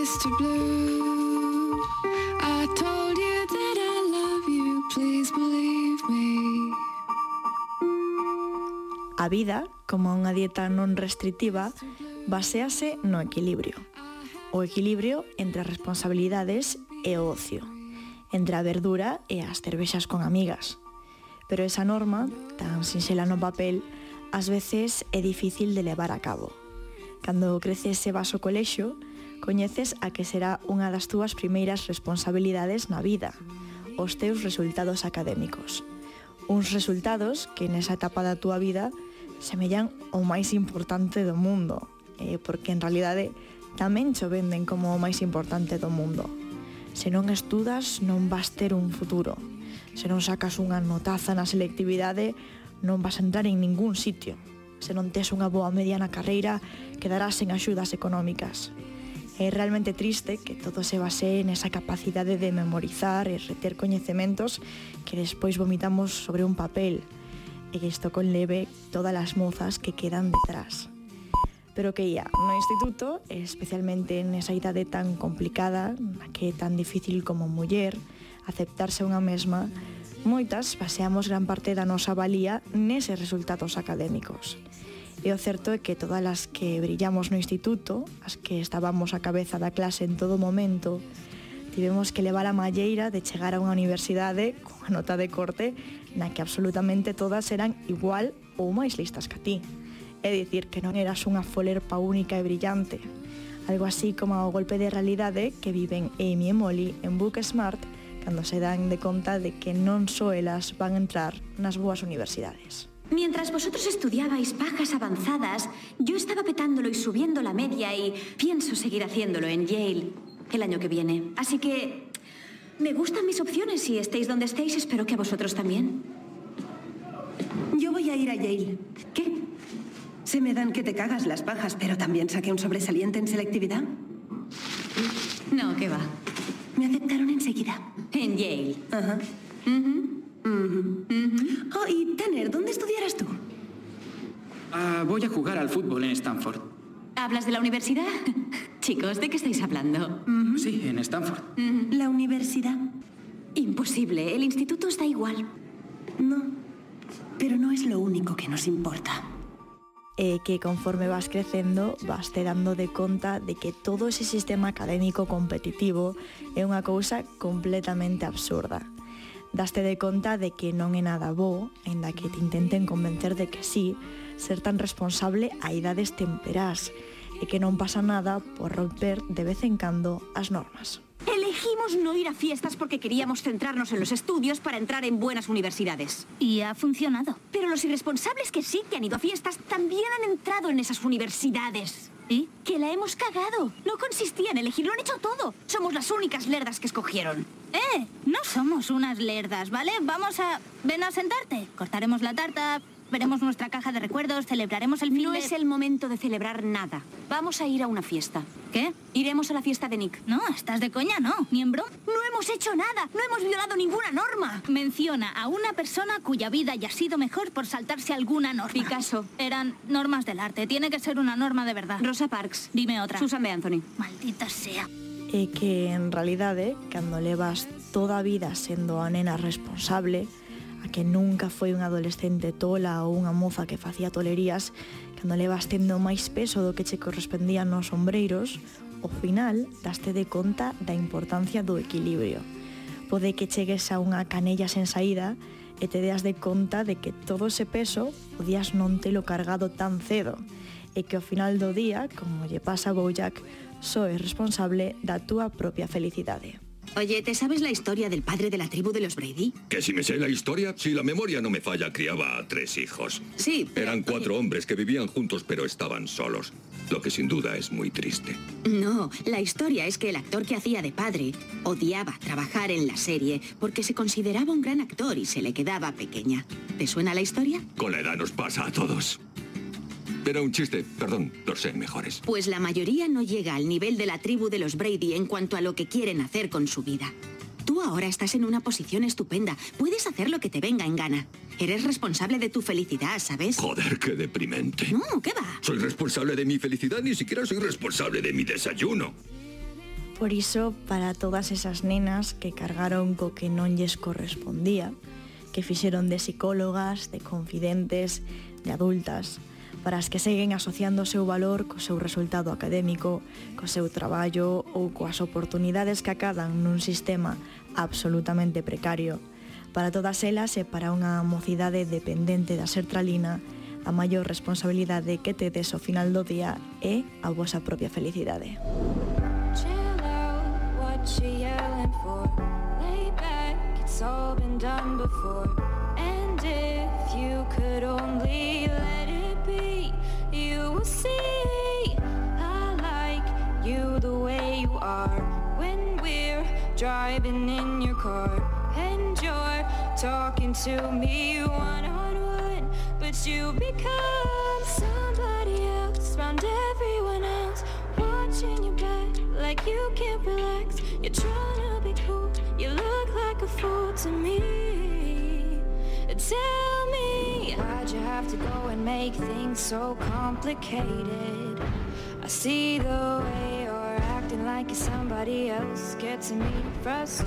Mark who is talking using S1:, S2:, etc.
S1: Mr. Blue. I told you that I love you, please believe me.
S2: A vida, como unha dieta non restritiva, baséase no equilibrio. O equilibrio entre as responsabilidades e o ocio, entre a verdura e as cervexas con amigas. Pero esa norma, tan sinxela no papel, ás veces é difícil de levar a cabo. Cando crece ese vaso colexo, coñeces a que será unha das túas primeiras responsabilidades na vida, os teus resultados académicos. Uns resultados que nesa etapa da túa vida semellan o máis importante do mundo, eh, porque en realidade tamén cho venden como o máis importante do mundo. Se non estudas, non vas ter un futuro. Se non sacas unha notaza na selectividade, non vas entrar en ningún sitio se non tes unha boa media na carreira, quedarás sen axudas económicas. É realmente triste que todo se base nesa capacidade de memorizar e reter coñecementos que despois vomitamos sobre un papel, e que isto conleve todas as mozas que quedan detrás. Pero que ia no instituto, especialmente nesa idade tan complicada, na que é tan difícil como muller, aceptarse unha mesma, moitas baseamos gran parte da nosa valía neses resultados académicos. E o certo é que todas as que brillamos no instituto, as que estábamos a cabeza da clase en todo momento, tivemos que levar a malleira de chegar a unha universidade con a nota de corte na que absolutamente todas eran igual ou máis listas que a ti. É dicir, que non eras unha folerpa única e brillante. Algo así como o golpe de realidade que viven Amy e Molly en Book Smart cando se dan de conta de que non só elas van entrar nas boas universidades.
S3: Mientras vosotros estudiabais pajas avanzadas, yo estaba petándolo y subiendo la media y pienso seguir haciéndolo en Yale el año que viene. Así que me gustan mis opciones y estéis donde estéis, espero que a vosotros también.
S4: Yo voy a ir a Yale.
S3: ¿Qué?
S4: Se me dan que te cagas las pajas, pero también saqué un sobresaliente en selectividad.
S3: No, ¿qué va?
S4: Me aceptaron enseguida.
S3: En Yale.
S4: Ajá. Oh,
S5: Voy a jugar al fútbol en Stanford.
S3: ¿Hablas de la universidad? Chicos, ¿de qué estáis hablando?
S5: Sí, en Stanford.
S4: ¿La universidad?
S3: Imposible, el instituto está igual.
S4: No, pero no es lo único que nos importa.
S2: Eh, que conforme vas creciendo vas te dando de conta de que todo ese sistema académico competitivo é unha cousa completamente absurda. Daste de conta de que non é nada bo, en que te intenten convencer de que sí, ser tan responsable a idades temperás e que non pasa nada por romper de vez en cando as normas.
S3: Elegimos no ir a fiestas porque queríamos centrarnos en los estudios para entrar en buenas universidades.
S6: Y ha funcionado.
S3: Pero los irresponsables que sí que han ido a fiestas también han entrado en esas universidades.
S6: ¿Y?
S3: Que la hemos cagado. No consistía en elegir, lo han hecho todo. Somos las únicas lerdas que escogieron.
S6: Eh, no somos unas lerdas, ¿vale? Vamos a... Ven a sentarte. Cortaremos la tarta, veremos nuestra caja de recuerdos, celebraremos el fin
S3: No
S6: de-
S3: es el momento de celebrar nada. Vamos a ir a una fiesta.
S6: ¿Qué?
S3: Iremos a la fiesta de Nick.
S6: No, estás de coña, no. Ni en broma.
S3: No hemos hecho nada. No hemos violado ninguna norma.
S6: Menciona a una persona cuya vida haya sido mejor por saltarse alguna norma.
S3: Picasso.
S6: Eran normas del arte. Tiene que ser una norma de verdad.
S3: Rosa Parks.
S6: Dime otra.
S3: Susan B. Anthony.
S6: Maldita sea.
S2: E que en realidade, cando levas toda a vida sendo a nena responsable, a que nunca foi unha adolescente tola ou unha moza que facía tolerías cando levas tendo máis peso do que che correspondían nos ombreiros, ao final daste de conta da importancia do equilibrio. Pode que chegues a unha canella sen saída e te deas de conta de que todo ese peso podías non telo cargado tan cedo e que ao final do día, como lle pasa a Bojack, só so é responsable da túa propia felicidade.
S7: Oye, ¿te sabes la historia del padre de la tribu de los Brady?
S8: Que si me sé la historia, si la memoria no me falla, criaba a tres hijos.
S7: Sí. pero-
S8: Eran cuatro hombres que vivían juntos pero estaban solos, lo que sin duda es muy triste.
S7: No, la historia es que el actor que hacía de padre odiaba trabajar en la serie porque se consideraba un gran actor y se le quedaba pequeña. ¿Te suena la historia?
S8: Con la edad nos pasa a todos. Era un chiste, perdón, los sé mejores.
S7: Pues la mayoría no llega al nivel de la tribu de los Brady en cuanto a lo que quieren hacer con su vida. Tú ahora estás en una posición estupenda. Puedes hacer lo que te venga en gana. Eres responsable de tu felicidad, ¿sabes?
S8: Joder, qué deprimente.
S7: No, ¿qué va?
S8: Soy responsable de mi felicidad, ni siquiera soy responsable de mi desayuno.
S2: Por iso, para todas esas nenas que cargaron co que non lles correspondía, que fixeron de psicólogas, de confidentes, de adultas, para as que seguen asociando o seu valor co seu resultado académico, co seu traballo ou coas oportunidades que acadan nun sistema absolutamente precario. Para todas elas e para unha mocidade dependente da sertralina, a maior responsabilidade que tedes ao final do día é a vosa propia felicidade.
S1: all been done before. And if you could only let it will see. I like you the way you are when we're driving in your car. And you're talking to me one on one, but you become somebody else around everyone else. Watching your back like you can't relax. You're trying to be cool, you look like a fool to me. Tell have to go and make things so complicated? I see the way you're acting like you're somebody else, getting me frustrated.